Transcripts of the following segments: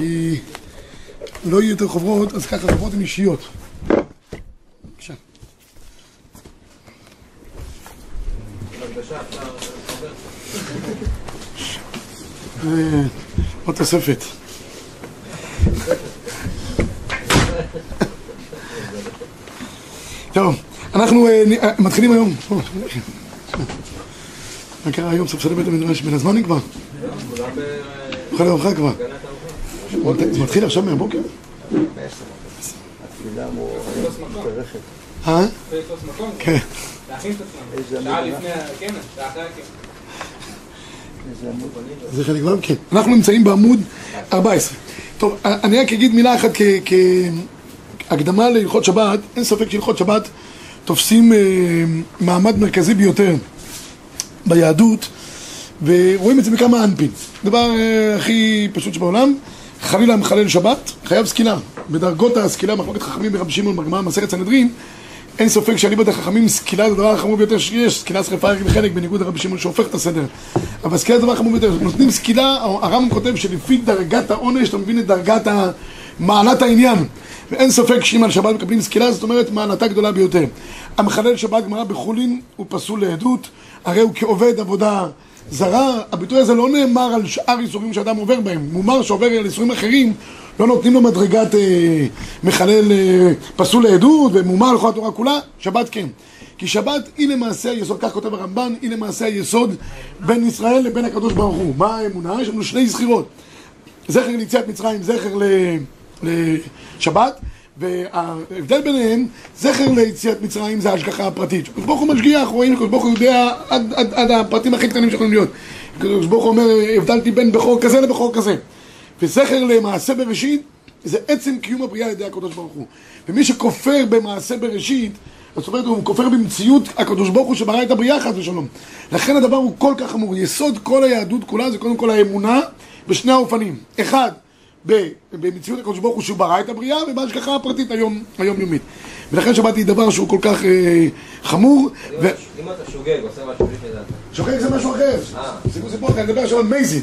כי לא יהיו יותר חוברות, אז ככה חוברות הן אישיות. בבקשה. אה, עוד תוספת. טוב, אנחנו אה, אה, מתחילים היום. מה קרה היום ספסלי בית המדרש? בין הזמנים כבר? אוכל ארוחה כבר. זה מתחיל עכשיו מהבוקר? אה? כן. זה חלק גם כן. אנחנו נמצאים בעמוד 14. טוב, אני רק אגיד מילה אחת כהקדמה להלכות שבת. אין ספק שהלכות שבת תופסים אה, מעמד מרכזי ביותר ביהדות, ורואים את זה בכמה אנפין. דבר אה, הכי פשוט שבעולם, חלילה מחלל שבת, חייב סקילה. בדרגות הסקילה, מחלוקת חכמים ברבי שמעון בגמרא, מסכת סנהדרין, אין ספק שאליבא דחכמים סקילה זה הדבר החמור ביותר שיש, סקילה שרפה רק בחלק בניגוד לרבי שמעון שהופך את הסדר. אבל סקילה זה הדבר החמור ביותר. נותנים סקילה, הרמב"ם כותב שלפי דרגת העונש אתה מבין את דרגת מעלת העניין. ואין ספק שאם על שבת מקבלים סקילה, זאת אומרת מעלתה גדולה ביותר. המחלל שבת גמרא בחולין הוא פסול לעדות, הרי הוא כעובד עבודה זרה. הביטוי הזה לא נאמר על שאר איסורים שאדם עובר בהם, מומר שעובר על איסורים אחרים, לא נותנים לו מדרגת אה, מחלל אה, פסול לעדות ומומר לכל התורה כולה, שבת כן. כי שבת היא למעשה היסוד, כך כותב הרמב"ן, היא למעשה היסוד בין ישראל לבין הקדוש ברוך הוא. מה האמונה? יש לנו שני זכירות. זכר ליציאת מצרים, זכר לשבת, וההבדל ביניהם, זכר ליציאת מצרים זה ההשגחה הפרטית. הקדוש ברוך הוא משגיח, רואים, הקדוש ברוך הוא יודע עד, עד, עד הפרטים הכי קטנים שיכולים להיות. הקדוש ברוך הוא אומר, הבדלתי בין בכור כזה לבכור כזה. וזכר למעשה בראשית, זה עצם קיום הבריאה על ידי הקדוש ברוך הוא. ומי שכופר במעשה בראשית, זאת אומרת, הוא כופר במציאות הקדוש ברוך הוא שברא את הבריאה חס ושלום. לכן הדבר הוא כל כך חמור. יסוד כל היהדות כולה זה קודם כל האמונה בשני האופנים. אחד, במציאות הקדוש ברוך הוא שהוא ברא את הבריאה ובהשגחה הפרטית היום, היומיומית. ולכן שבת היא דבר שהוא כל כך אה, חמור. ו... אם אתה שוגג, עושה משהו בלי שדעת. שוגג זה משהו אחר. סיפור סיפור אחר, אני מדבר עכשיו על מייזין.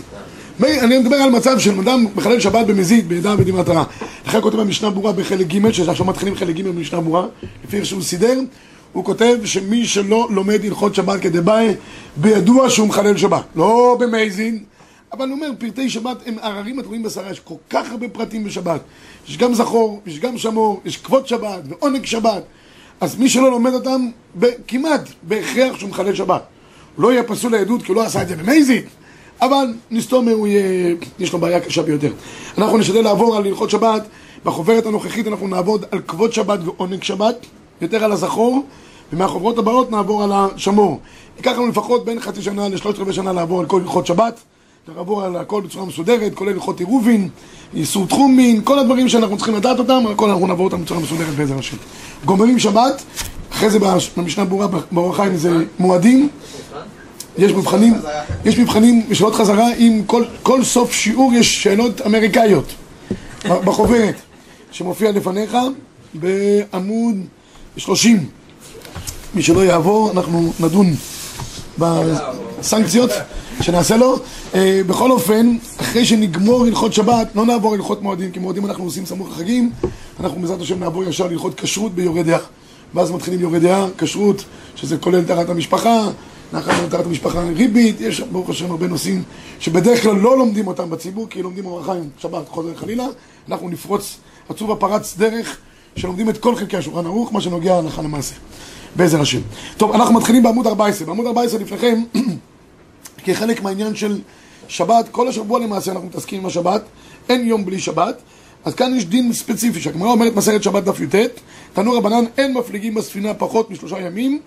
אני מדבר על מצב של אדם מחלל שבת במזיד, בידע בדמעת רע. לכן כותב במשנה ברורה בחלק ג', שעכשיו מתחילים חלק ג' במשנה ברורה, לפי איך שהוא סידר, הוא כותב שמי שלא לומד הלכות שבת כדבעי, בידוע שהוא מחלל שבת. לא במייזין. אבל הוא אומר, פרטי שבת הם עררים התלויים בשרה, יש כל כך הרבה פרטים בשבת. יש גם זכור, יש גם שמור, יש כבוד שבת ועונג שבת. אז מי שלא לומד אותם, כמעט בהכרח שהוא מחלל שבת. הוא לא יהיה פסול לעדות כי הוא לא עשה את זה במייזית, אבל נסתום יהיה, יש לו בעיה קשה ביותר. אנחנו נשתדל לעבור על הלכות שבת, בחוברת הנוכחית אנחנו נעבוד על כבוד שבת ועונג שבת, יותר על הזכור, ומהחוברות הבאות נעבור על השמור. ייקח לנו לפחות בין חצי שנה לשלושת רבעי שנה לעבור על כל הלכות שבת. לעבור על הכל בצורה מסודרת, כולל הלכות עירובין, איסור תחומין, כל הדברים שאנחנו צריכים לדעת אותם, הכל אנחנו נעבור אותם בצורה מסודרת בעזר השם. גומרים שבת, אחרי זה במשנה ברורה באור החיים זה מועדים, יש מבחנים, יש מבחנים ושאלות חזרה, עם כל, כל סוף שיעור יש שאלות אמריקאיות בחוברת שמופיע לפניך בעמוד 30. מי שלא יעבור, אנחנו נדון בסנקציות שנעשה לו. אה, בכל אופן, אחרי שנגמור הלכות שבת, לא נעבור הלכות מועדים, כי מועדים אנחנו עושים סמוך לחגים, אנחנו בעזרת השם נעבור ישר להלכות כשרות ביורי דעה. ואז מתחילים יורי דעה, כשרות, שזה כולל טהרת המשפחה, לאחר טהרת המשפחה ריבית, יש ברוך השם הרבה נושאים שבדרך כלל לא לומדים אותם בציבור, כי לומדים אורח חיים, שבת, חוזר חלילה, אנחנו נפרוץ, עצוב הפרץ דרך שלומדים את כל חלקי השולחן ערוך, מה שנוגע הלכה למעשה, בעזר השם. טוב, אנחנו מתחילים בעמוד 14. בעמוד 14 לפניכם כחלק מהעניין של שבת, כל השבוע למעשה אנחנו מתעסקים עם השבת, אין יום בלי שבת, אז כאן יש דין ספציפי, שהגמרא אומרת מסכת שבת דף י"ט, תנור רבנן אין מפליגים בספינה פחות משלושה ימים,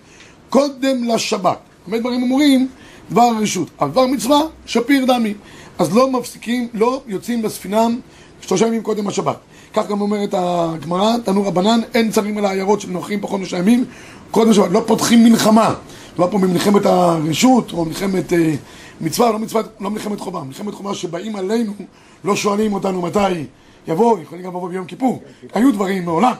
קודם לשבת. באמת דברים אמורים, דבר רשות, דבר מצווה, שפיר דמי. אז לא מפסיקים, לא יוצאים בספינה שלושה ימים קודם השבת. כך גם אומרת הגמרא, תנור רבנן, אין צרים על העיירות של נוחים פחות משלושה ימים, קודם שבת, לא פותחים מלחמה. מדובר פה במלחמת הרשות, או מלחמת אה, מצווה, לא מצווה, לא מלחמת חובה, מלחמת חובה שבאים עלינו, לא שואלים אותנו מתי יבוא, יכולים גם לבוא ביום כיפור, היו דברים מעולם,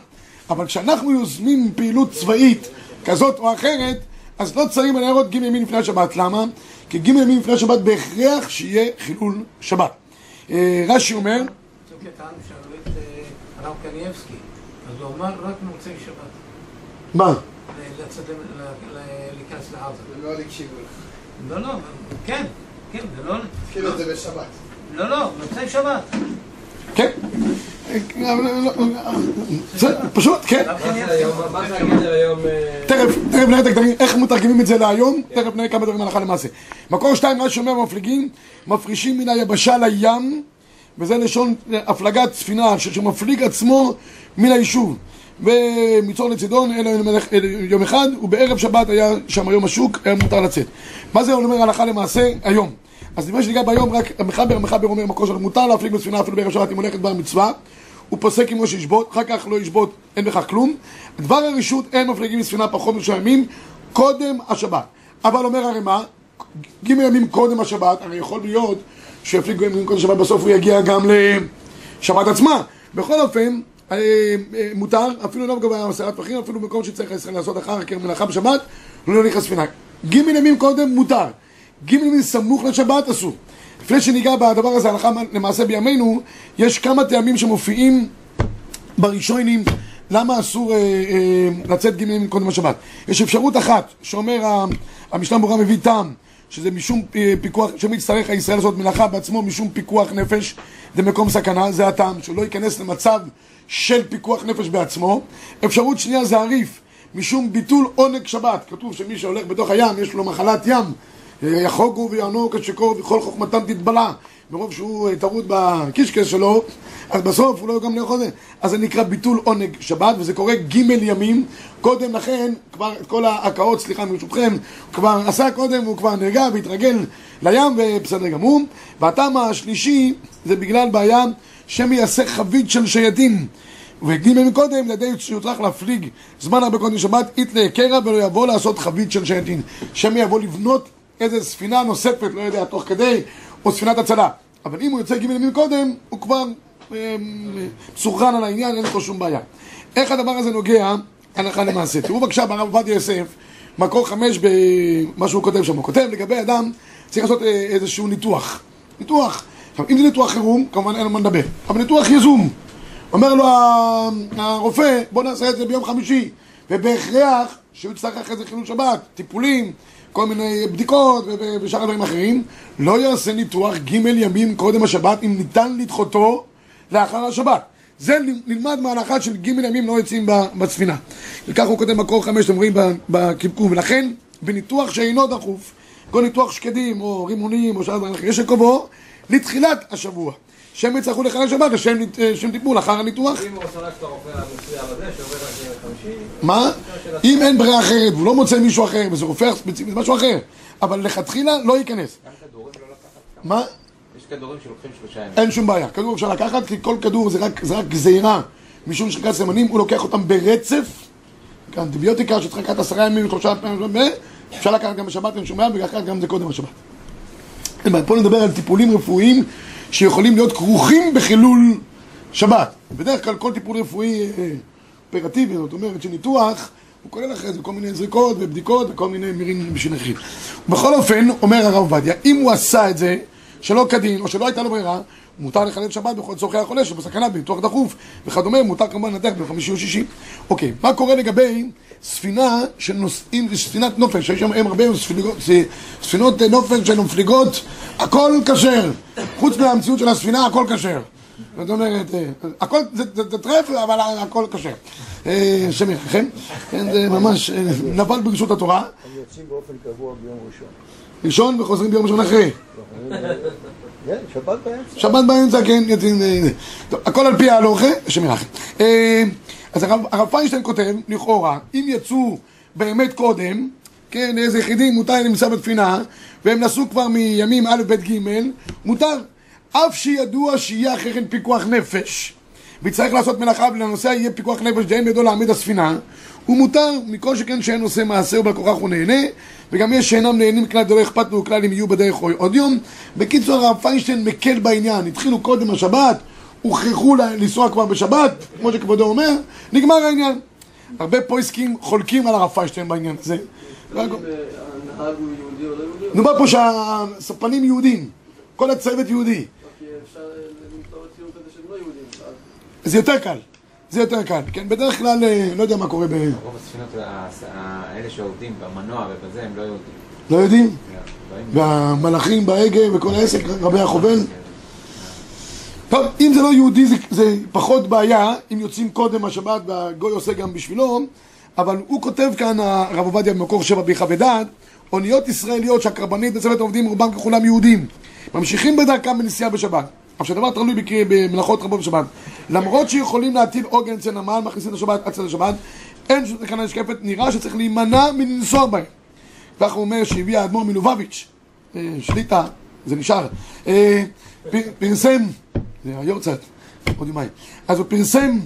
אבל כשאנחנו יוזמים פעילות צבאית כזאת או אחרת, אז לא צרים על הערות ג' ימים לפני השבת, למה? כי ג' ימים לפני השבת בהכרח שיהיה חילול שבת. אה, רש"י אומר, אה, הרב קניאבסקי, אז הוא אמר רק במוצאי שבת, מה? לצאת, להיכנס לעזה. ולא הקשיבו לך. לא, לא, כן, כן, זה לא... התחילו את זה בשבת. לא, לא, במוצאי שבת. כן. זה פשוט, כן. הרב מה זה הגדר היום? אה, תכף, תכף נראה את הגדרים, איך מתרגמים את זה להיום, תכף נראה כמה דברים הלכה למעשה. מקור שתיים, רש"י אומר במפליגים, מפרישים מן היבשה לים, וזה לשון הפלגת ספינה, שמפליג עצמו מן היישוב. ומצור לצידון, אלא יום יום אחד, ובערב שבת היה שם היום השוק, היה מותר לצאת. מה זה אומר הלכה למעשה היום? אז לפני שניגע ביום, רק המחבר, המחבר אומר מקור שלו, מותר להפליג בספינה אפילו בערב שבת אם הולכת בר מצווה. הוא פוסק עמו שישבות, אחר כך לא ישבות, אין בכך כלום. דבר הרשות, אין מפליגים בספינה פחות משלושה ימים, קודם השבת. אבל אומר הרי מה, ג' ימים קודם השבת, הרי יכול להיות שיפליגו ימים קודם השבת, בסוף הוא יגיע גם לשבת עצמה. בכל אופן, מותר, אפילו לא לגבי עשרה טפחים, אפילו במקום שצריך לעשות אחר כך מלאכה בשבת, לא נכנס ספינה. ג' ימים קודם מותר, ג' ימים סמוך לשבת אסור. לפני שניגע בדבר הזה, הלכה למעשה בימינו, יש כמה טעמים שמופיעים בראשונים, למה אסור אה, אה, לצאת ג' ימים קודם השבת. יש אפשרות אחת, שאומר המשנה ברורה מביא טעם, שזה משום אה, פיקוח, שמצטרך הישראל לעשות מלאכה בעצמו משום פיקוח נפש, זה מקום סכנה, זה הטעם, שהוא לא ייכנס למצב של פיקוח נפש בעצמו. אפשרות שנייה זה הריף, משום ביטול עונג שבת, כתוב שמי שהולך בתוך הים, יש לו מחלת ים, יחוגו ויענו כשקור וכל חוכמתם תתבלע מרוב שהוא אה, טרוד בקישקס שלו אז בסוף הוא לא גם לאכול זה. אז זה נקרא ביטול עונג שבת וזה קורה ג' ימים. קודם לכן כבר את כל ההקאות סליחה ברשותכם הוא כבר עשה קודם הוא כבר נרגע והתרגל לים ובסדר גמור. והטעם השלישי זה בגלל בעיה שמי יעשה חבית של שייטים. וג' ימים קודם, לידי שיוצרך להפליג זמן הרבה קודם שבת, יתלה קרע ולא יבוא לעשות חבית של שייטין. שמא יבוא לבנות איזה ספינה נוספת, לא יודע, תוך כדי, או ספינת הצלה. אבל אם הוא יוצא ג' ימים קודם, הוא כבר אה, מסוכן על העניין, אין לו שום בעיה. איך הדבר הזה נוגע הלכה למעשה? תראו בבקשה ברב עובדיה יוסף, מקור חמש במה שהוא כותב שם. הוא כותב לגבי אדם, צריך לעשות אה, איזשהו ניתוח. ניתוח. עכשיו, אם זה ניתוח חירום, כמובן אין לו מה לדבר. אבל ניתוח יזום. אומר לו הרופא, בוא נעשה את זה ביום חמישי, ובהכרח שהוא יצטרך אחרי זה חילול שבת, טיפולים, כל מיני בדיקות ושאר דברים אחרים, לא יעשה ניתוח ג' ימים קודם השבת אם ניתן לדחותו לאחר השבת. זה נלמד מההלכה של ג' ימים לא יוצאים בספינה. וכך הוא כותב מקור חמש, אתם רואים בקמקום, ולכן בניתוח שאינו דחוף, כל ניתוח שקדים או רימונים או שאר דברים אחרים, יש לקובעו לתחילת השבוע. שהם יצטרכו לחלל שבת לשם שם טיפול אחר הניתוח. אם הוא רוצה ללכת לרופא המסוים הזה, שעובד חמישי, מה? אם אין ברירה אחרת והוא לא מוצא מישהו אחר וזה רופא ספציפי, זה משהו אחר. אבל לכתחילה לא ייכנס. לא לקחת? מה? יש כדורים שלוקחים שלושה ימים. אין שום בעיה. כדור אפשר לקחת, כי כל כדור זה רק, זה רק גזירה משום שחיקת סימנים, הוא לוקח אותם ברצף. כאנטיביוטיקה שתחקת עשרה ימים, שלושה פעמים, אפשר לקחת גם בשבת, אין שום בעיה, ולקחת גם זה קודם בעיה, פה נדבר על טיפולים רפואיים שיכולים להיות כרוכים בחילול שבת. בדרך כלל כל טיפול רפואי אה, אופרטיבי, זאת אומרת שניתוח, הוא כולל אחרי זה כל מיני זריקות ובדיקות וכל מיני מירים נכים. בכל אופן, אומר הרב עובדיה, אם הוא עשה את זה שלא כדין, או שלא הייתה לו ברירה, מותר לחלל שבת בכל צורכי החולה שבסכנה בניתוח דחוף וכדומה, מותר כמובן לנתח בחמישי או שישי. אוקיי, מה קורה לגבי ספינה זה ספינת נופש, שיש שם הרבה ספינות, ספינות נופש שהן מפליגות, הכל כשר. חוץ מהמציאות של הספינה, הכל כשר. זאת אומרת, אה, הכל, זה, טרף, אבל הכל כשר. אה, השם ירחם. כן, זה ממש אה, נפל ברשות התורה. הם יוצאים באופן קבוע ביום ראשון. ראשון וחוזרים ביום ראשון אחרי. כן, שבת באמצע. שבת באמצע, כן, יוצאים... הכל על פי ההלוכה, השם ירחם. אז הרב, פיינשטיין כותב, לכאורה, אם יצאו באמת קודם, כן, איזה יחידים מותר נמצא בתפינה, והם נסעו כבר מימים א', ב', ג', מותר. אף שידוע שיהיה אחרי כן פיקוח נפש, ויצטרך לעשות מלאכה ולנוסע יהיה פיקוח נפש ואין בידו להעמיד הספינה, הוא מותר, מכל שכן שאין עושה מעשה ובעל כוכך הוא נהנה, וגם יש שאינם נהנים כלל דלא אכפת לו כלל אם יהיו בדרך עוד יום. בקיצור, הרב פיינשטיין מקל בעניין, התחילו קודם השבת, הוכרחו לנסוע כבר בשבת, כמו שכבודו אומר, נגמר העניין. הרבה פויסקים חולקים על הרב פיינשטיין בעניין הזה. יהודי או לא פה שהספנים יהודים, כל הצוות יהודי. כי אפשר למכור ציור כזה שהם לא יהודים. אז זה יותר קל. זה יותר קל. כן, בדרך כלל, אה, לא יודע מה קורה ב... רוב הספינות, ה- ה- אלה שעובדים במנוע ובזה, הם לא יהודים. לא יודעים? באים- והמלאכים בהגה וכל העסק, רבי החובל. טוב, אם זה לא יהודי זה, זה פחות בעיה, אם יוצאים קודם השבת והגוי עושה גם בשבילו, אבל הוא כותב כאן, הרב עובדיה במקור שבע ביחה ודעת, אוניות ישראליות שהקרבנית בצוות העובדים רובם ככולם יהודים, ממשיכים בדרכם בנסיעה בשבת. אף שהדבר תלוי במלאכות רבות בשבת. למרות שיכולים להטיל עוגן אצל נמל, מכניסים עד צד השבת, אין שום תקנה נשקפת, נראה שצריך להימנע מלנסוע בהם. כך הוא אומר שהביא האדמו"ר מלובביץ', אה, שליטה, זה נשאר, אה, פרסם, זה היורצת, עוד יומיים, אז הוא פרסם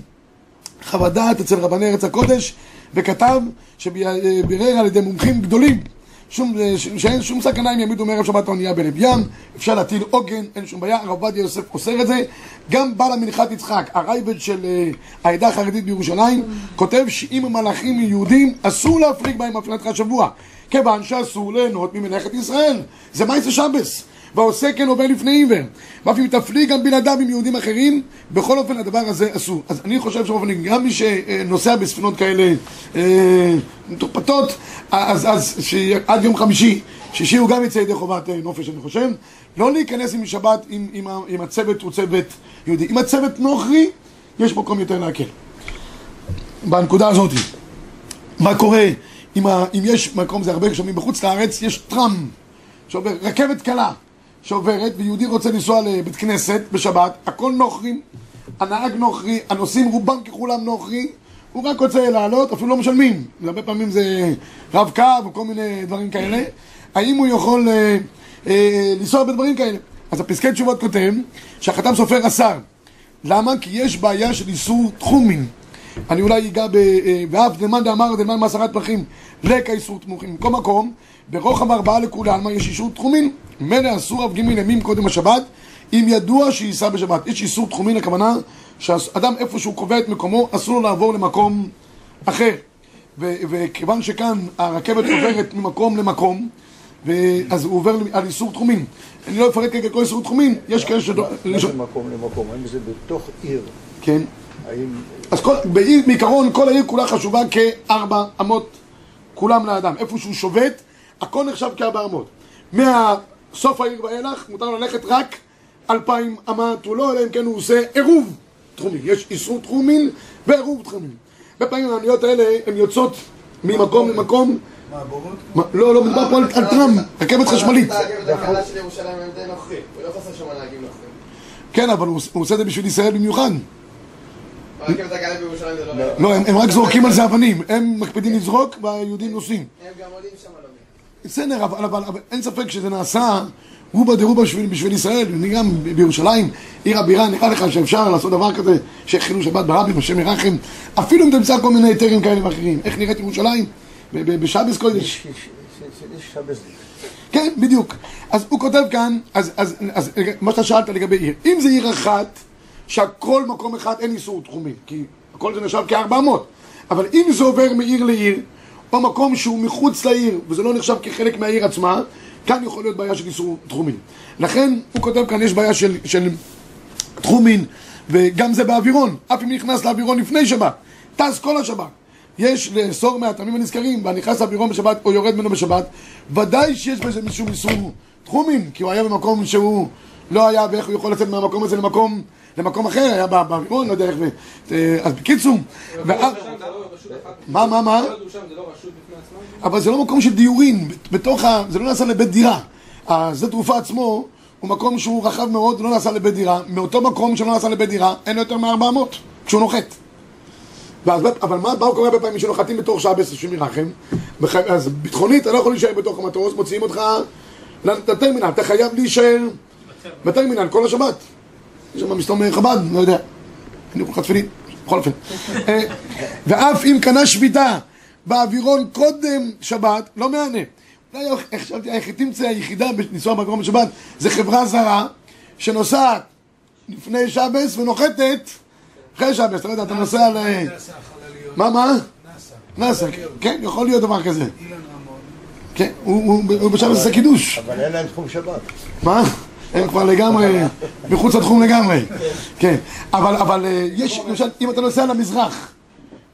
חוות דעת אצל רבני ארץ הקודש וכתב שבירר על ידי מומחים גדולים שום, אה, שאין שום סכנה אם יעמידו מערב שבת האונייה בלב ים, אפשר להטיל עוגן, אין שום בעיה, הרב עובדיה יוסף אוסר את זה. גם בעל המנחת יצחק, הרייבד של אה, העדה החרדית בירושלים, כותב שאם המלאכים יהודים, אסור להפליג בהם הפלגת השבוע, כיוון שאסור ליהנות ממלאכת ישראל. זה מייסר שבס. והעושה כן עובר לפני עיוור. ואף אם תפליג גם בלעדיו עם יהודים אחרים, בכל אופן הדבר הזה אסור. אז אני חושב שבאופן גם מי שנוסע בספינות כאלה אה, מתורפתות, אז, אז שעד יום חמישי, שישי הוא גם יצא ידי חובת אה, נופש אני חושב, לא להיכנס עם שבת אם, אם, אם הצוות הוא צוות יהודי. אם הצוות נוכרי, יש מקום יותר להקל. בנקודה הזאת. מה קורה אם, ה, אם יש מקום, זה הרבה שומעים בחוץ לארץ, יש טראם שעובר, רכבת קלה שעוברת, ויהודי רוצה לנסוע לבית כנסת בשבת, הכל נוכרים, הנהג נוכרי, הנוסעים רובם ככולם נוכרי, הוא רק רוצה לעלות, אפילו לא משלמים, הרבה פעמים זה רב קו או כל מיני דברים כאלה, האם הוא יכול אה, אה, לנסוע בדברים כאלה? אז הפסקי תשובות כותב שהחתם סופר אסר, למה? כי יש בעיה של איסור תחומין. אני אולי אגע ב... אה, ואף דלמן דאמר דלמן מעשרת פרחים לקה איסור תמוכים. מכל מקום, ברוחב ארבעה לכוללמה יש איסור תחומין. ממילא אסור אף גימין ימים קודם השבת, אם ידוע שייסע בשבת. יש איסור תחומין, הכוונה שאדם איפה שהוא קובע את מקומו, אסור לו לעבור למקום אחר. ו- וכיוון שכאן הרכבת עוברת ממקום למקום, אז הוא עובר על איסור תחומין. אני לא אפרט כרגע כל איסור תחומין, יש כאלה ש... מה זה מקום למקום? האם זה בתוך עיר? כן. האם... אז כל, בעיר, בעיקרון כל העיר כולה חשובה כארבע אמות, כולם לאדם. איפה שהוא שובת, הכל נחשב כארבע אמות. מהסוף העיר ואילך מותר ללכת רק אלפיים אמת, הוא לא, אלא אם כן הוא עושה עירוב תחומין. יש איסור תחומין ועירוב תחומין. הרבה פעמים האוניות האלה הן יוצאות ממקום למקום. מה, לא, לא, מדובר פה על טראם, רכבת חשמלית. לא נוכחים. כן, אבל הוא עושה את זה בשביל ישראל במיוחד. הרכבת הקלה בירושלים זה לא... לא, הם, הם רק זורקים על זה אבנים. הם מקפידים לזרוק והיהודים נוסעים. הם גם עולים שם לא מי. בסדר, אבל, אין ספק שזה נעשה רובה דרובה בשביל, ישראל, אני גם בירושלים, עיר הבירה, נראה לך שאפשר לעשות דבר כזה, שיחילו שבת ברבים, השם ירחם, אפילו אם תמצא כל מיני היתרים כאלה ואחרים. איך נראית ירושלים? בשבס קודש. כן, בדיוק. אז הוא כותב כאן, אז, אז, אז רגע, מה שאתה שאלת לגבי עיר, אם זה עיר אחת, שהכל מקום אחד אין איסור תחומים, כי הכל זה נחשב כארבע מאות, אבל אם זה עובר מעיר לעיר, או מקום שהוא מחוץ לעיר, וזה לא נחשב כחלק מהעיר עצמה, כאן יכול להיות בעיה של איסור תחומים. לכן, הוא כותב כאן, יש בעיה של, של תחומין, וגם זה באווירון, אף אם נכנס לאווירון לפני שבת, טס כל השבת. יש לאסור מהטעמים הנזכרים, והנכנס לאווירון בשבת או יורד ממנו בשבת, ודאי שיש בזה משום איסור תחומין, כי הוא היה במקום שהוא לא היה, ואיך הוא יכול לצאת מהמקום הזה למקום, למקום אחר, היה בא- באווירון, לא יודע איך, ו- אז בקיצור, ואז- לא. מה, מה, מה? לא? אבל זה לא מקום של דיורין, בתוך ה... זה לא נעשה לבית דירה. השדה תעופה עצמו הוא מקום שהוא רחב מאוד, לא נעשה לבית דירה. מאותו מקום שלא נעשה לבית דירה, אין לו יותר מ-400, כשהוא נוחת. ואז, אבל מה, מה קורה הרבה פעמים שנוחתים בתוך שעה בעשרים ירחם? בח- אז ביטחונית, אתה לא יכול להישאר בתוך המטוס, מוציאים אותך לטרמינל, אתה חייב להישאר בטרמינל כל השבת. יש שם מסתום חב"ד, לא יודע. אני אוכל תפילין, בכל אופן. אה, ואף אם קנה שביתה באווירון קודם שבת, לא מהנה. אולי איך חשבתי, היחידים היחידה בניסוע באווירון בשבת זה חברה זרה שנוסעת לפני שבס ונוחתת אחרי שבס, אתה לא יודע, אתה נוסע ל... מה, מה? נאסא, כן, יכול להיות דבר כזה. כן, הוא- בשבס עושה קידוש. אבל אין להם תחום שבת. מה? הם כבר לגמרי, מחוץ לתחום לגמרי. כן, אבל, אבל אה, יש, למשל, אם אתה נוסע למזרח,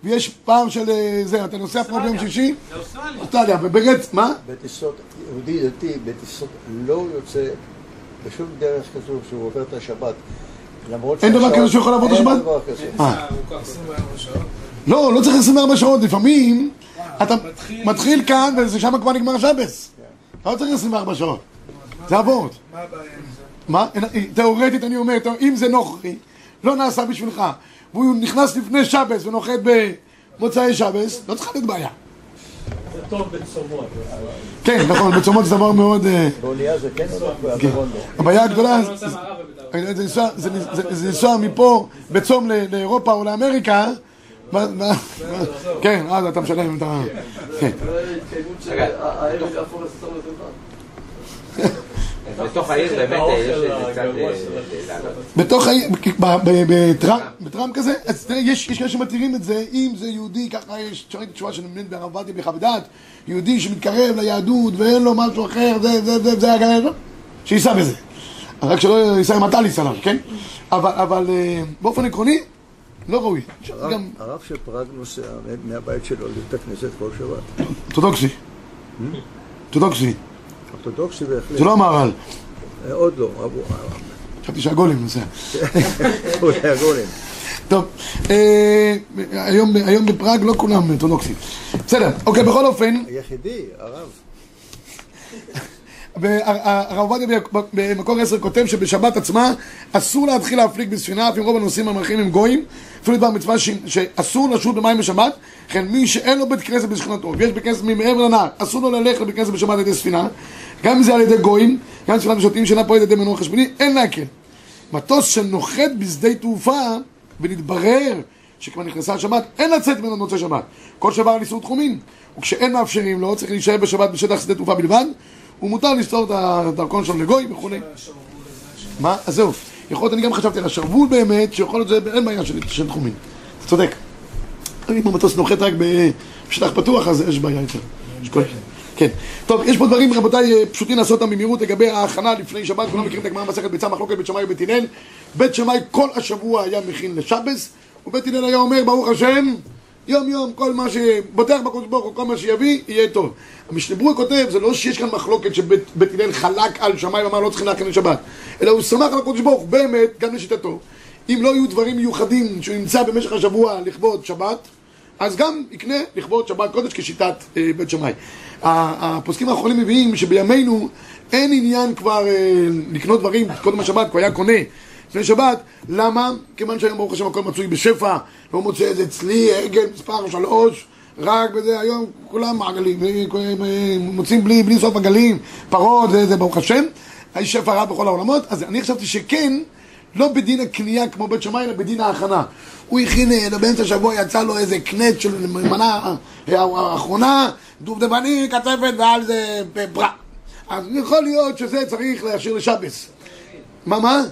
ויש פעם של אה, זה, אתה נוסע פה ביום שישי, לאוסטרליה. אוסטרליה, וברץ, מה? בטיסות, יהודי דתי בטיסות לא יוצא בשום דרך כזו שהוא עובר את השבת. למרות אין דבר כזה שהוא יכול לעבור את אין השבת? דבר כזה. אה. לא, לא צריך 24 שעות, לפעמים אתה מתחיל- כאן ושם כבר נגמר השבס. אתה לא צריך 24 שעות, זה אבות. מה הבעיה עם זה? מה? אין- תאורטית אני אומר, אם זה נוכרי, לא נעשה בשבילך, והוא נכנס לפני שבס ונוחת במוצאי שבס, לא צריכה להיות בעיה. זה טוב בצומות. כן, נכון, בצומות זה דבר מאוד... אה, באונייה זה כן או לא? לא. הבעיה הגדולה זה- זה- זה לנסוע- זה- זה- זה לנסוע מפה בצום לאירופה או לאמריקה, כן, אז אתה משלם את ה... כן. זה התקיימות של רגע, בתוך העיר באמת יש איזה קצת... אה, אה. בתוך העיר, בטראמפ כזה, אז תראה, יש יש כאלה שמתירים את זה, אם זה יהודי, ככה יש, תשובה שנמנית בהרב עובדיה בחוות דעת, יהודי שמתקרב ליהדות ואין לו משהו אחר, זה, זה, זה, זה, זה, שייסע בזה. רק שלא ייסע עם הטליס עליו, כן? אבל, אבל אה, באופן עקרוני, לא ראוי. הרב- של פראג נוסע מהבית שלו לבית הכנסת כל שבת. אורתודוקסי. אורתודוקסי, אורתודוקסי בהחלט. זה לא המהר"ל. אה, עוד לא, אבו... חשבתי שהגולים נוסע. אולי הגולם. טוב, אה, היום, בפראג לא כולם אורתודוקסים. בסדר, אוקיי, בכל אופן, היחידי, הרב. והרב עובדיה במקור 10 כותב שבשבת עצמה אסור להתחיל להפליג בספינה, אף אם רוב הנוסעים המלכים הם גויים, אפילו דבר מצווה ש- שאסור לשוט במים בשבת, לכן מי שאין לו בית כנסת בשכונתו, ויש בית כנסת מעבר לנהר, אסור לו ללכת לבית כנסת בשבת על ידי ספינה, גם אם זה על ידי גויים, גם ספינת השוטים שאינה פועלת על ידי מנוע חשבוני, אין להקל. מטוס שנוחת בשדה תעופה ונתברר שכבר נכנסה השבת, אין לצאת ממנו במוצאי שבת. כל שבר על איסור תחומים. וכשאין מאפשרים לו, צריך להישאר בשבת בשטח שדה תעופה בלבד, ומותר לסתור את הדרכון שלו לגוי וכולי. מה? אז זהו. יכול להיות, אני גם חשבתי על השרוול באמת, שיכול להיות, זה אין בעיה של, של תחומים. אתה צודק. אם המטוס נוחת רק בשטח פתוח, אז יש בעיה יותר. כן. טוב, יש פה דברים, רבותיי, אה, פשוטים לעשות אותם במהירות לגבי ההכנה לפני שבת. כולם מכירים את הגמרא מסכת ביצה, מחלוקת בית שמאי ובית הלל. בית שמאי כל השבוע היה מכין לשבס, ובית הלל היה אומר, ברוך השם, יום יום, כל מה שבוטח בקדוש ברוך הוא, כל מה שיביא, יהיה טוב. המשנה כותב, זה לא שיש כאן מחלוקת שבית בית הלל חלק על שמאי ואמר לא צריכים להכין לשבת, אלא הוא שמח על הקדוש ברוך באמת, גם לשיטתו. אם לא יהיו דברים מיוחדים שהוא ימצא במשך השבוע לכבוד שבת, אז גם יקנה לכבוד שבת קודש כשיטת אה, בית שמאי. הפוסקים האחרונים מביאים שבימינו אין עניין כבר אה, לקנות דברים קודם השבת, הוא היה קונה לפני שבת, למה? כיוון שהיום ברוך השם הכל מצוי בשפע, לא מוצא איזה צלי, עגל מספר שלוש, רק בזה, היום כולם מעגלים, אה, אה, מוצאים בלי, בלי סוף עגלים, פרות, זה, זה ברוך השם, יש שפע רב בכל העולמות, אז אני חשבתי שכן לא בדין הקנייה כמו בית שמאי, אלא בדין ההכנה. הוא הכין, אה, באמצע השבוע יצא לו איזה קנט של מנה אה, האחרונה, דובדבני, קצפת ועל זה ברע. אז יכול להיות שזה צריך להשאיר לשבס. מה, מה?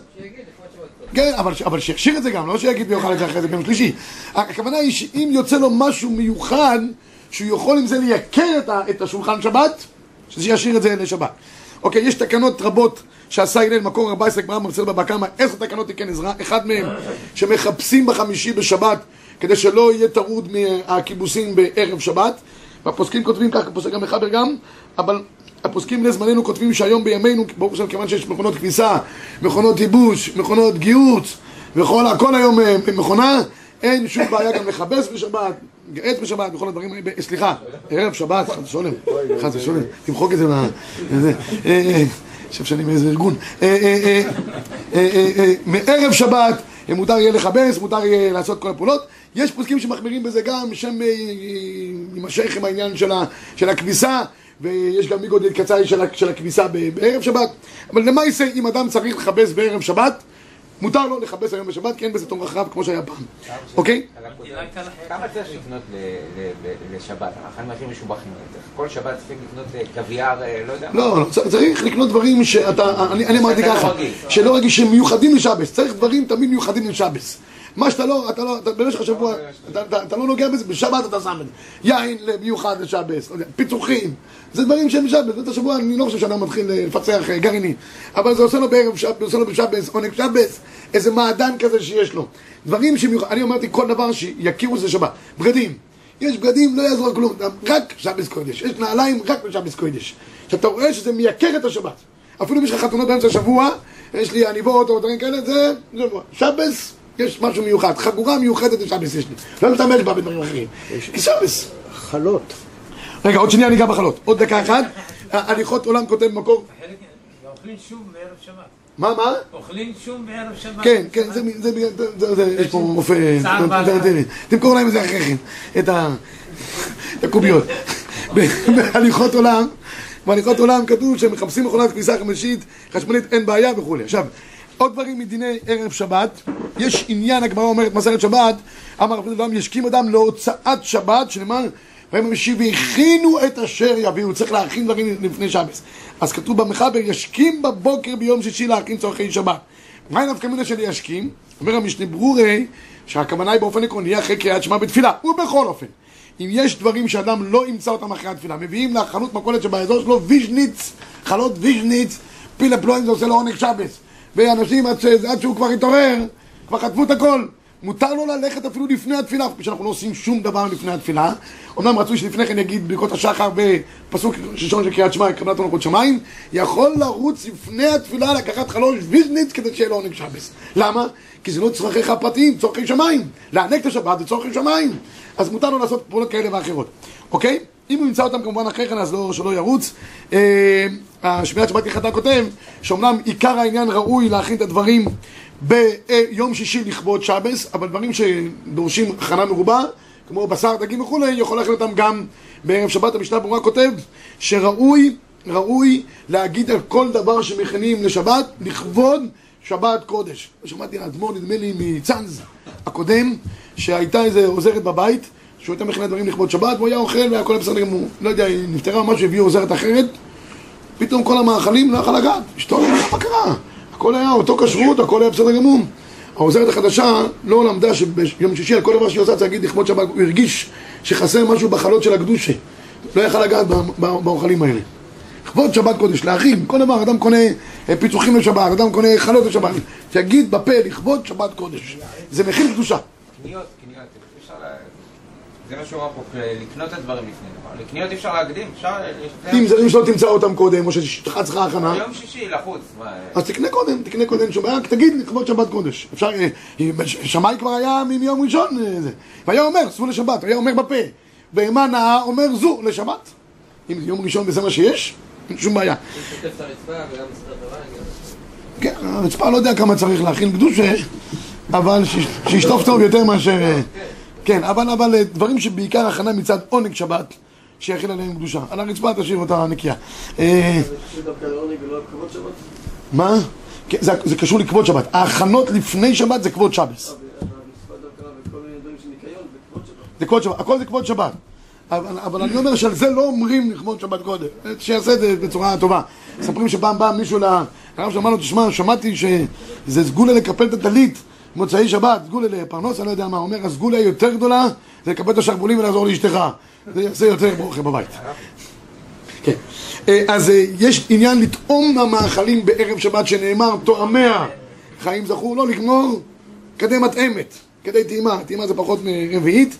כן, אבל, אבל שיכשיר את זה גם, לא שיגיד ויאכל את זה אחרי זה ביום שלישי. הכוונה היא שאם יוצא לו משהו מיוחד, שהוא יכול עם זה לייקר את השולחן שבת, שזה ישאיר את זה לשבת. אוקיי, יש תקנות רבות שעשה הלל מקור 14 גמרא מרצל בבא קמא, עשר תקנות תיקן עזרא, אחד מהם שמחפשים בחמישי בשבת כדי שלא יהיה טרוד מהכיבוסים בערב שבת, והפוסקים כותבים ככה, פוסק גם מחבר גם, אבל הפוסקים לזמננו כותבים שהיום בימינו, ברוך השם, כיוון שיש מכונות כביסה, מכונות ייבוש, מכונות גיהוץ, וכל הכל היום אה, מכונה, אין שום בעיה גם לכבס בשבת, געץ בשבת, וכל הדברים האלה, סליחה, ערב שבת, חס ושלום, חס ושלום, תמחוק את זה מה... אה, אה, חושב שאני מאיזה ארגון. אה, מערב שבת מותר יהיה לכבס, מותר יהיה לעשות כל הפעולות. יש פוסקים שמחמירים בזה גם, שם יימשך עם העניין של הכביסה, ויש גם מגודל קצאי של הכביסה בערב שבת. אבל למעשה, אם אדם צריך לכבס בערב שבת, מותר לו לכבס היום בשבת, כי אין בזה תור רחב כמו שהיה פעם. אוקיי? כמה צריך לקנות ל- ל- ב- לשבת? החיים הכי משובחים. כל שבת צריכים לקנות קוויאר, אה, לא יודע. לא, לא, צריך לקנות דברים שאתה, אני, אמרתי לא ככה, רגיל. שלא רגיל, שהם מיוחדים לשבס, צריך דברים תמיד מיוחדים לשבס. מה שאתה לא, אתה לא, אתה במשך השבוע, אתה, אתה, אתה לא נוגע בזה, בשבת אתה שם את זה. יין מיוחד לשבס, יודע, פיצוחים, זה דברים שהם בשבס, באמצע השבוע אני לא חושב שאדם מתחיל אה, לפצח אה, גרעינים, אבל זה עושה לו בערב שבס, עושה לו בשבס, עונג שבס, איזה מעדן כזה שיש לו. דברים שמיוחד, אני אמרתי כל דבר שיכירו זה שבת. בגדים, יש בגדים, לא יעזור כלום, רק שבס קודש, יש נעליים רק בשבס קודש. שאתה רואה שזה מייקר את השבת. אפילו אם יש לך חתונות באמצע השבוע, יש לי עניבות או דברים כאלה, זה שבס, יש משהו מיוחד, חגורה מיוחדת לשבס יש לי. לא משתמש בה בדברים אחרים. כי שבס. חלות. רגע, עוד שנייה אני אגע בחלות. עוד דקה אחת. הליכות עולם כותב במקור. אוכלים שום בערב שבת. מה, מה? אוכלים שום בערב שבת. כן, כן, זה, זה, זה, זה, זה, יש פה רופא, תמכור להם את זה אחרי כן, את הקוביות. בהליכות עולם, בהליכות עולם כתוב שמחפשים מכונת כביסה חמישית, חשמלית, אין בעיה וכולי. עכשיו, עוד דברים מדיני ערב שבת, יש עניין, הגמרא אומרת מסכת שבת, אמר רבי אדם ישכים אדם להוצאת שבת, שנאמר, והם והכינו את אשר יביאו, צריך להכין דברים לפני שבס. אז כתוב במחבר, ישכים בבוקר ביום שישי להכין צורכי שבת. מה נפקא מינה של ישכים? אומר המשנה ברורי, שהכוונה היא באופן עקרוני אחרי קריאת שמע בתפילה, ובכל אופן. אם יש דברים שאדם לא ימצא אותם אחרי התפילה, מביאים לחנות מכולת שבאזור שלו ויז'ניץ, חלות ויז'ניץ, פילה פלואים זה עושה לו עונג שבס. ואנשים עד, ש... עד שהוא כבר התעורר, כבר חטפו את הכל. מותר לו ללכת אפילו לפני התפילה, שאנחנו לא עושים שום דבר לפני התפילה. אמנם רצוי שלפני כן יגיד ברכות השחר בפסוק ראשון של קריאת שמע, קבלת מלכות שמיים, יכול לרוץ לפני התפילה לקחת חלות ויז'ניץ כדי שיהיה לו עונג שבס. למה? כי זה לא צרכיך הפרטיים, צורכי שמיים. לענג את השבת זה צורכי שמיים. אז מותר לו לעשות פעולות כאלה ואחרות, אוקיי? אם הוא ימצא אותם כמובן אחרי כן, אז לא, שלא ירוץ. השמיעת שבת כחתה כותב, שאומנם עיקר העניין ראוי להכין את הדברים ביום שישי לכבוד שבס, אבל דברים שדורשים הכנה מרובה, כמו בשר, דגים וכולי, יכול להכין אותם גם בערב שבת. המשנה ברורה כותב שראוי, ראוי להגיד על כל דבר שמכינים לשבת, לכבוד שבת קודש. שמעתי על האדמו"ר, נדמה לי, מצאנז הקודם, שהייתה איזה עוזרת בבית, שהוא הייתה מכינה דברים לכבוד שבת, והוא היה אוכל והכל בסדר גמור. לא יודע, היא נפטרה משהו, הביאו עוזרת אחרת, פתאום כל המאכלים לא יכול לגעת. אשתו, מה קרה? הכל היה אותו כשרות, הכל היה בסדר גמור. העוזרת החדשה לא למדה שביום שישי על כל דבר שהיא עושה צריך להגיד לכבוד שבת, הוא הרגיש שחסר משהו בחלות של הקדושה. לא יכל לגעת באוכלים האלה. לכבוד שבת קודש, להכין, כל דבר, אדם קונה אה, פיצוחים לשבת, אדם קונה חלות לשבת, שיגיד בפה לכבוד שבת קודש. זה מכין קדושה. קניות, קניות, אי אפשר ל... זה מה שהוא אמר פה, לקנות את הדברים לפני. לקניות אי אפשר להקדים, אפשר... אם זה דברים שלא תמצא אותם קודם, או שאתה צריכה הכנה, יום שישי לחוץ, מה... אז תקנה קודם, תקנה קודם שום בעיה, רק תגיד לכבוד שבת קודש. אפשר, אה, אה, שמאי כבר היה מיום ראשון, אה, זה. והיה אומר, סעו לשבת, היה אומר בפה. בהמה נאה אומר זו לשבת. אם זה יום ראשון וזה מה שיש, אין שום בעיה. כן, הרצפה לא יודע כמה צריך להכין קדושה, אבל שישטוף טוב יותר מאשר... אה, כן, אבל, אבל אה, דברים שבעיקר הכנה מצד עונג שבת, שיכיל עליהם קדושה. על הרצפה תשאיר אותה נקייה. אה? מה? כן, זה, זה קשור לכבוד שבת. ההכנות לפני שבת זה כבוד שבס. ניקיון זה כבוד שבת. זה כבוד שבת, הכל זה כבוד שבת. אבל, אבל אני אומר שעל זה לא אומרים לכבוד שבת קודם, שיעשה את זה בצורה טובה. מספרים שפעם בא מישהו לרב שאמר לו, תשמע, שמעתי שזה סגולה לקפל את הטלית מוצאי שבת, סגולה לפרנוס, אני לא יודע מה, הוא אומר, הסגולה היותר גדולה זה לקפל את השרוולים ולעזור לאשתך. זה יעשה יותר ברוכם בבית. כן. אה, אז אה, יש עניין לטעום מהמאכלים בערב שבת שנאמר, טועמיה חיים זכו, לא לגמור כדי מטעמת, כדי טעימה, טעימה זה פחות מרביעית.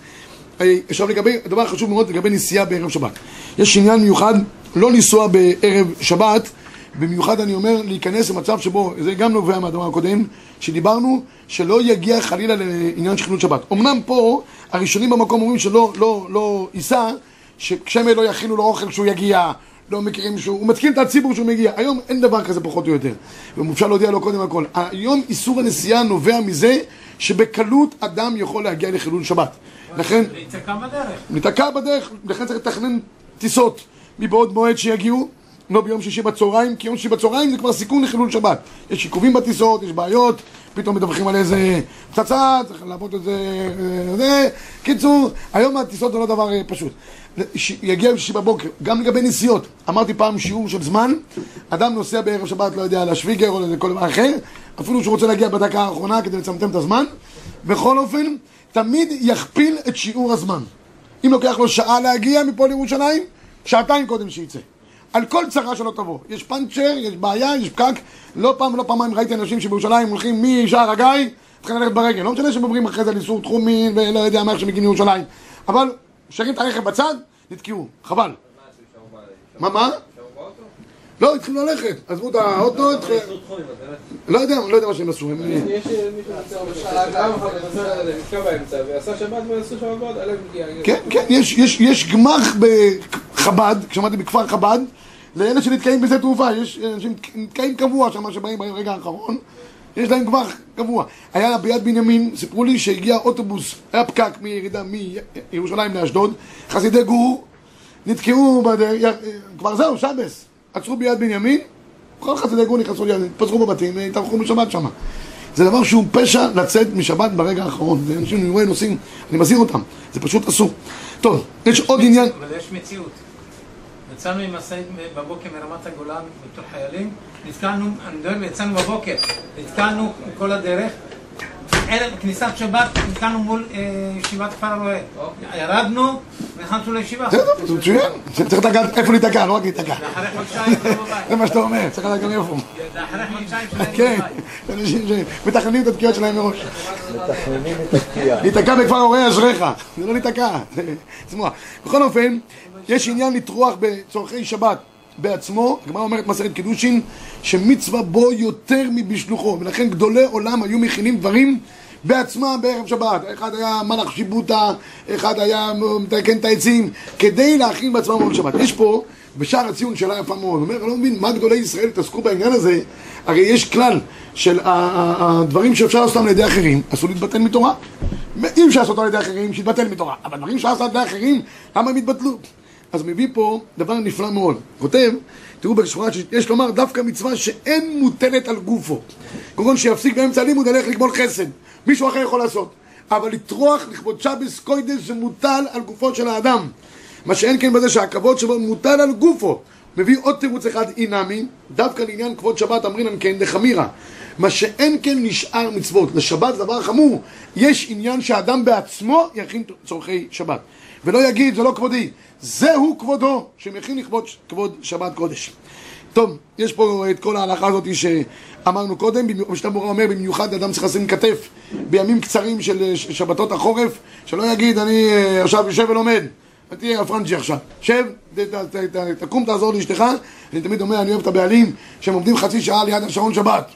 אה, עכשיו לגבי, דבר חשוב מאוד לגבי נסיעה בערב שבת. יש עניין מיוחד לא לנסוע בערב שבת, במיוחד אני אומר להיכנס למצב שבו, זה גם נובע מהדבר הקודם, שדיברנו, שלא יגיע חלילה לעניין חילול שבת. אמנם פה הראשונים במקום אומרים שלא לא, לא ייסע, ששמא לא יכינו לו אוכל כשהוא יגיע, לא מכירים שהוא, הוא מתקין את הציבור שהוא מגיע. היום אין דבר כזה פחות או יותר. ואפשר להודיע לו קודם הכל. היום איסור הנסיעה נובע מזה שבקלות אדם יכול להגיע לחילול שבת. לכן, להיתקע בדרך. ניתקע בדרך, לכן צריך לתכנן טיסות מבעוד מועד שיגיעו, לא ביום שישי בצהריים, כי יום שישי בצהריים זה כבר סיכון לחילול שבת. יש עיכובים בטיסות, יש בעיות, פתאום מדווחים על איזה פצצה, צריך לעבוד את זה, אה, זה. קיצור, היום הטיסות זה לא דבר אה, פשוט. ש- יגיע בשישי בבוקר, גם לגבי נסיעות. אמרתי פעם שיעור של זמן, אדם נוסע בערב שבת, לא יודע, לשוויגר או לכל דבר אחר, אפילו שהוא רוצה להגיע בדקה האחרונה כדי לצמצם את הזמן, בכל אופן, תמיד יכפיל את שיעור הזמן. אם לוקח לו שעה להגיע מפה לירושלים, שעתיים קודם שיצא. על כל צרה שלא תבוא. יש פאנצ'ר, יש בעיה, יש פקק. לא פעם ולא פעמיים ראיתי אנשים שבירושלים הולכים משער הגיא, צריכים ללכת ברגל. לא משנה שהם עוברים אחרי זה על איסור תחומין ולא יודע מה איך שמגיעים לירושלים. אבל שרים את הרכב בצד, נתקעו. חבל. מה, מה? לא, התחילו ללכת. עזבו את האוטו. לא יודע, לא יודע מה שהם עשו. הם- יש מישהו. כן, כן, יש, גמ"ח בחב"ד, כשאמרתי בכפר חב"ד, לאלה שנתקעים בשדה תעופה, יש אנשים נתקעים קבוע שם, שבאים ברגע האחרון, יש להם גמ"ח קבוע. היה ביד בנימין, סיפרו לי שהגיע אוטובוס, היה פקק מירידה מירושלים לאשדוד, חסידי גור, נתקעו. כבר זהו, שבס, עצרו ביד בנימין, כל חסידי גור נכנסו ליד, התפזרו בבתים, התארחו בשבת שם. זה דבר שהוא פשע לצאת משבת ברגע האחרון. זה אנשים, אני רואה נוסעים, אני מזהיר אותם, זה פשוט אסור. טוב, יש עוד עניין, אבל יש מציאות. יצאנו עם משאית בבוקר מרמת הגולן בתור חיילים, נתקענו, אני מדבר, יצאנו בבוקר, נתקענו כל הדרך, ערב כניסת שבת, נתקענו מול אה, ישיבת כפר הרועה. ירדנו ונכנסנו לישיבה. בסדר, זה מצוין, צריך לדעת איפה להיתקע, לא רק להיתקע. ואחרי חודשיים שלנו בבית. זה מה שאתה אומר, צריך לדעת גם איפה. ואחרי חודשיים שלנו כן. אנשים שמתכננים את התקיעות שלהם מראש. מתכננים את התקיעה. להיתקע בכפר הורי אשריך, זה לא להיתקע, זה לשמוח. בכל אופן, יש עניין לטרוח בצורכי שבת בעצמו, הגמרא אומרת מסכת קידושין, שמצווה בו יותר מבשלוחו, ולכן גדולי עולם היו מכינים דברים בעצמם בערב שבת. אחד היה מלאך שיבוטה, אחד היה מתקן את העצים, כדי להכין בעצמם ערב שבת. יש פה, בשער הציון שאלה יפה מאוד, אומר, אני לא מבין מה גדולי ישראל התעסקו בעניין הזה, הרי יש כלל של הדברים שאפשר לעשות על ידי אחרים, אסור להתבטל מתורה. אי אפשר לעשות אותם על ידי אחרים, שיתבטל מתורה. אבל דברים שאפשר לעשות על ידי אחרים, למה הם יתבטלו? אז מביא פה דבר נפלא מאוד. כותב, תראו בשורה שיש לומר דווקא מצווה שאין מוטלת על גופו. כגון שיפסיק באמצע הלימוד, ילך לגמול חסד. מישהו אחר יכול לעשות. אבל לטרוח לכבוד שבס קוידש זה מוטל על גופו של האדם. מה שאין כן בזה שהכבוד שבו מוטל על גופו. מביא עוד תירוץ אחד אינמי, דווקא לעניין כבוד שבת אמרינן כן דחמירה. מה שאין כן נשאר מצוות. לשבת זה דבר חמור. יש עניין שהאדם בעצמו יכין צורכי שבת. ולא יגיד, זה לא כבודי. זהו כבודו, שמכין לכבוד כבוד שבת קודש. טוב, יש פה את כל ההלכה הזאת שאמרנו קודם, משנה ברורה אומר, במיוחד אדם צריך לשים כתף בימים קצרים של שבתות החורף, שלא יגיד, אני אה, עכשיו יושב ולומד. תהיה הפרנג'י עכשיו, שב, ת- ת- ת- תקום תעזור לאשתך, אני תמיד אומר, אני אוהב את הבעלים, שהם עומדים חצי שעה ליד השעון שבת,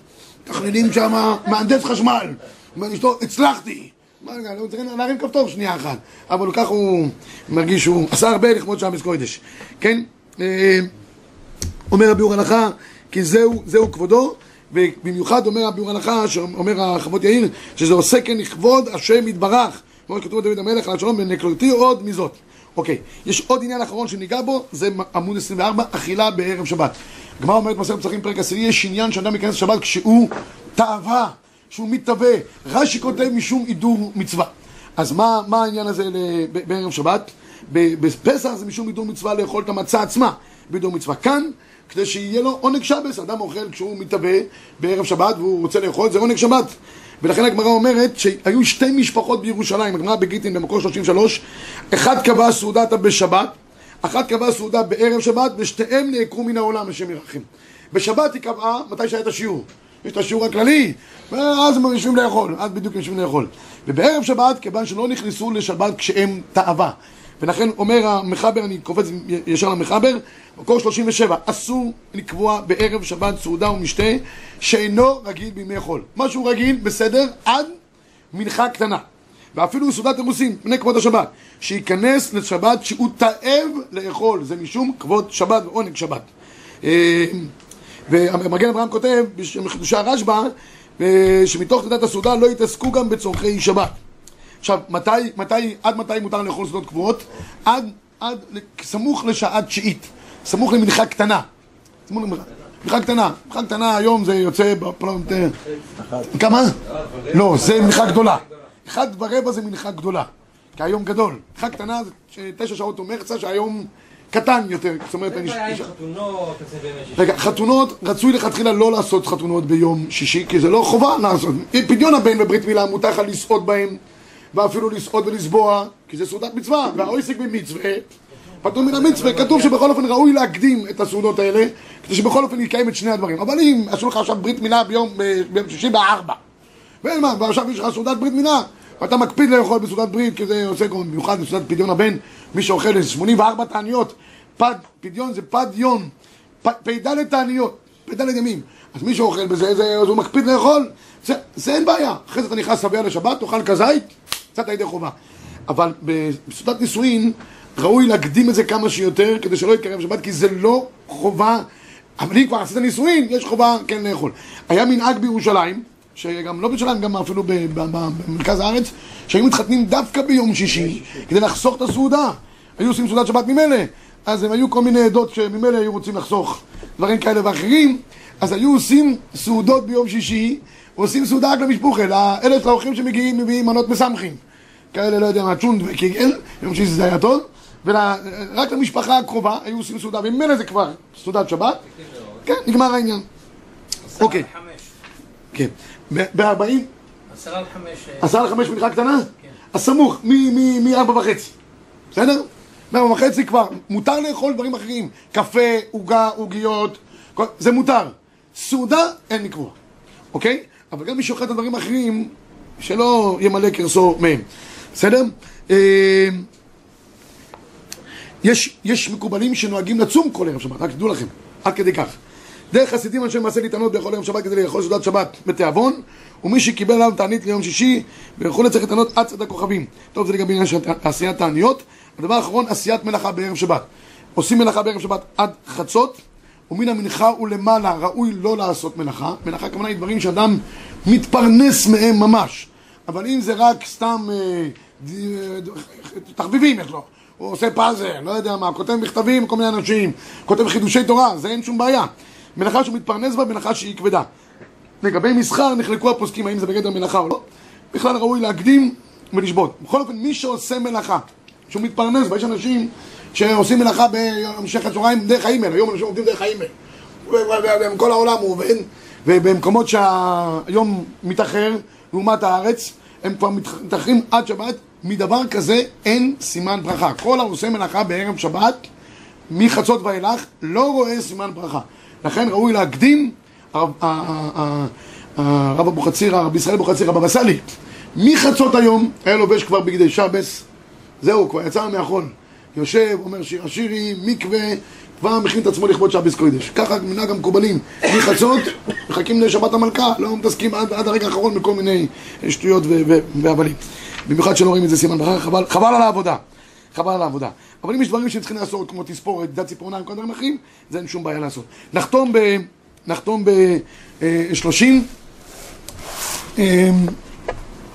מתכננים שם מהנדס חשמל, אומר לאשתו, הצלחתי, מה, הוא צריך להרים כפתור שנייה אחת, אבל ככה הוא מרגיש שהוא עשה הרבה לכבוד שבס קודש, כן? אה, אומר הביאור הלכה, כי זהו, זהו כבודו, ובמיוחד אומר הביאור הלכה, שאומר החוות יאיר, שזה עושה כן לכבוד השם יתברך, כמו שכתוב בדוד המלך על השלום, ונקלותי עוד מזאת. אוקיי, יש עוד עניין אחרון שניגע בו, זה עמוד 24, אכילה בערב שבת. הגמרא אומרת מסכת פסחים פרק עשירי, יש עניין שאדם ייכנס לשבת כשהוא תאווה, שהוא מתאווה. רש"י כותב משום הידור מצווה. אז מה, מה העניין הזה בערב שבת? בפסח זה משום הידור מצווה לאכול את המצה עצמה, בהידור מצווה. כאן, כדי שיהיה לו עונג שבס, אדם אוכל כשהוא מתאווה בערב שבת והוא רוצה לאכול, זה עונג שבת. ולכן הגמרא אומרת שהיו שתי משפחות בירושלים, הגמרא בגיטין במקור 33, אחד קבע סעודתה בשבת, אחת קבעה סעודה בערב שבת, ושתיהם נעקרו מן העולם, השם ירחם. בשבת היא קבעה, מתי שהיה את השיעור. יש את השיעור הכללי, ואז הם יושבים לאכול, אז בדיוק יושבים לאכול. ובערב שבת, כיוון שלא נכנסו לשבת כשהם תאווה. ולכן אומר המחבר, אני קופץ ישר למחבר, מקור 37, אסור לקבוע בערב שבת סעודה ומשתה שאינו רגיל בימי חול. משהו רגיל, בסדר, עד מנחה קטנה. ואפילו סעודת אירוסין, פני כבוד השבת, שייכנס לשבת שהוא תאב לאכול, זה משום כבוד שבת ועונג שבת. ומגן אברהם כותב, בחידושי הרשב"א, אה, שמתוך תעודת הסעודה לא יתעסקו גם בצורכי שבת. עכשיו, מתי, מתי, עד מתי מותר לאכול סעודות קבועות? עד, עד, סמוך לשעה תשיעית, סמוך למנחה קטנה. סמוך למנחה מנחה קטנה, מנחה קטנה היום זה יוצא בפלונטר. כמה? לא, זה מנחה גדולה. אחד ורבע זה מנחה גדולה, כי היום גדול. מנחה קטנה זה תשע שעות או מחצה שהיום קטן יותר, זאת אומרת, אני... בעיה עם חתונות. רגע, חתונות, רצוי לכתחילה לא לעשות חתונות ביום שישי, כי זה לא חובה לעשות. פדיון הבן בברית מילה מותר לך לסעוד בהם, ואפילו לסעוד ולסבוע, כי זה סעודת מצווה, והעוסק במצווה, פטור מן המצווה, כתוב שבכל אופן ראוי להקדים את הסעודות האלה, כדי שבכל אופן יקיים את שני הדברים. אבל אם עשו לך עכשיו ברית מילה ביום, ב- ביום שישי בארבע, ואין מה, ועכשיו יש לך סעודת ברית מילה, ואתה מקפיד לאכול בסעודת ברית, כי זה עושה כמו במיוחד בסעודת פדיון הבן, מי שאוכל איזה 84 תעניות, פד, פדיון זה פד יום, פ"ד תעניות, פ"ד ימים. אז מי שאוכל בזה, זה, אז הוא מקפיד לאכול, זה, זה אין בעיה. אחרי זה אתה נכנס שבע לשבת, תאכל כזית, יצאת ידי חובה. אבל בסעודת נישואין, ראוי להקדים את זה כמה שיותר, כדי שלא יתקרב שבת, כי זה לא חובה. אבל אם כבר עשית נישואין, יש חובה כן לאכול. היה מנהג בירושלים, שגם לא בירושלים, גם אפילו במרכז הארץ, שהיו מתחתנים דווקא ביום שישי, כדי לחסוך את הסעודה. היו עושים סעודת שבת ממילא, אז הם היו כל מיני עדות שממילא היו רוצים לחסוך דברים כאלה ואחרים, אז היו עושים סעודות ביום שישי, ועושים סעודה רק למשפוחה, לאלה של האורחים שמגיעים מביאים מנות מסמכים. כאלה, לא יודע מה, צ'ונד וקיגל, יום שישי זה היה טוב, ורק למשפחה הקרובה היו עושים סעודה, וממילא זה כבר סעודת שבת, כן, נגמר העניין. אוקיי. כן. ב-40, עשרה לחמש. אה, עשרה לחמש מנחה קטנה? אז סמוך, מ-4 וחצי. בסדר? מארבע וחצי כבר, מותר לאכול דברים אחרים. קפה, עוגה, עוגיות, כל- זה מותר. סעודה, אין לקבוע. אוקיי? אבל גם מי שאוכל את הדברים האחרים, שלא ימלא קרסו מהם. בסדר? אה, יש, יש מקובלים שנוהגים לצום כל ערב שבת, רק תדעו לכם, עד כדי כך. דרך חסידים אנשי מעשה להתענות בכל ערב שבת כדי לאכול סעודת שבת בתיאבון, ומי שקיבל עליו תענית ליום שישי, ויכול לצריך להתענות עד צאת הכוכבים. טוב, זה לגבי עניין של עשיית תעניות. הדבר האחרון, עשיית מלאכה בערב שבת. עושים מלאכה בערב שבת עד חצות, ומן המנחה ולמעלה ראוי לא לעשות מלאכה. מלאכה הכוונה היא דברים שאדם מתפרנס מהם ממש. אבל אם זה רק סתם אה, אה, תחביבים יש לו, הוא עושה פאזל, לא יודע מה, כותב מכתבים לכל מיני אנשים, כותב חידושי תורה, זה אין שום בעיה. מלאכה שהוא מתפרנס בה, מלאכה שהיא כבדה. לגבי מסחר נחלקו הפוסקים האם זה בגדר מלאכה או לא. בכלל ראוי להקדים ולשבות. בכל אופן, מי שעושה מלאכה, שהוא מתפרנס בה, יש אנשים שעושים מלאכה בהמשך הצהריים דרך האימייל, היום אנשים עובדים דרך האימייל. בכל העולם הוא עובד, ובמקומות שהיום מתאחר לעומת הארץ, הם כבר מתאחרים עד שבת, מדבר כזה אין סימן ברכה. כל העושה מלאכה בערב שבת, מחצות ואילך, לא רואה סימן ברכה. לכן ראוי להקדים, הרב אבוחצירא, רבי ישראל אבוחצירא, הבבא סאלי, מחצות היום היה לובש כבר בגדי שבס, זהו, כבר יצא מהחול. יושב, אומר שיר השירים, מקווה, כבר מכין את עצמו לכבוד שבס קודש. ככה מנהג המקובלים, מחצות, מחכים לשבת המלכה, לא מתעסקים עד, עד הרגע האחרון בכל מיני שטויות והבלים. במיוחד שלא רואים איזה סימן ברכה, חבל, חבל על העבודה. חבל על העבודה. אבל אם יש דברים שצריכים לעשות, כמו תספורת, דת ציפורניים, כל דברים אחרים, זה אין שום בעיה לעשות. נחתום ב... נחתום ב-30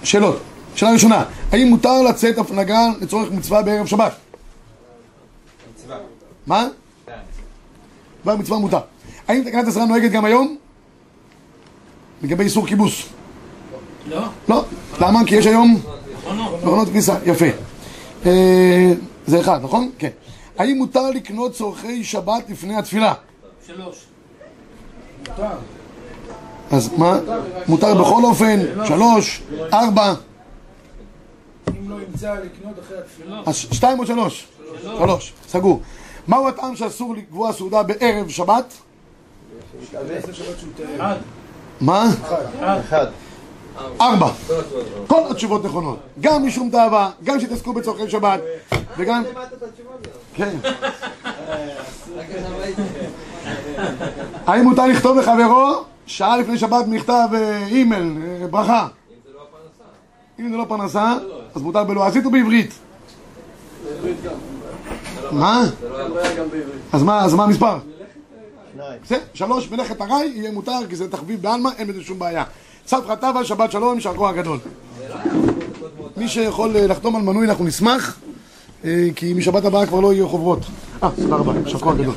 שאלות. שאלה ראשונה, האם מותר לצאת הפלגה לצורך מצווה בערב שבת? מצווה. מה? דבר מצווה מותר. האם תקנת עשרה נוהגת גם היום? לגבי איסור כיבוס. לא? לא. למה? כי יש היום מכונות. מכונות כביסה. יפה. אה, זה אחד, נכון? כן. האם מותר לקנות צורכי שבת לפני התפילה? שלוש. אז מה? מותר בכל אופן, שלוש, ארבע, אם לא ימצא לקנות אחרי התפילה. אז שתיים או שלוש? שלוש, סגור. מהו הטעם שאסור לקבוע סעודה בערב שבת? מה? אחד. ארבע. כל התשובות נכונות. גם משום תאווה, גם שתעסקו בצורכי שבת, וגם... כן. האם מותר לכתוב לחברו שעה לפני שבת מכתב אה, אימייל, אה, ברכה? אם זה לא פרנסה, אז מותר בלועזית או בעברית? מה? בעברית. אז מה, אז מה המספר? שלוש, מלאכת ארעי יהיה מותר, כי זה תחביב בעלמא, אין בזה שום בעיה. סבתא טבא, שבת שלום, יישר כוח גדול. מי שיכול אה, לחתום על מנוי, אנחנו נשמח, אה, כי משבת הבאה כבר לא יהיו חוברות. אה, תודה רבה, יישר כוח גדול.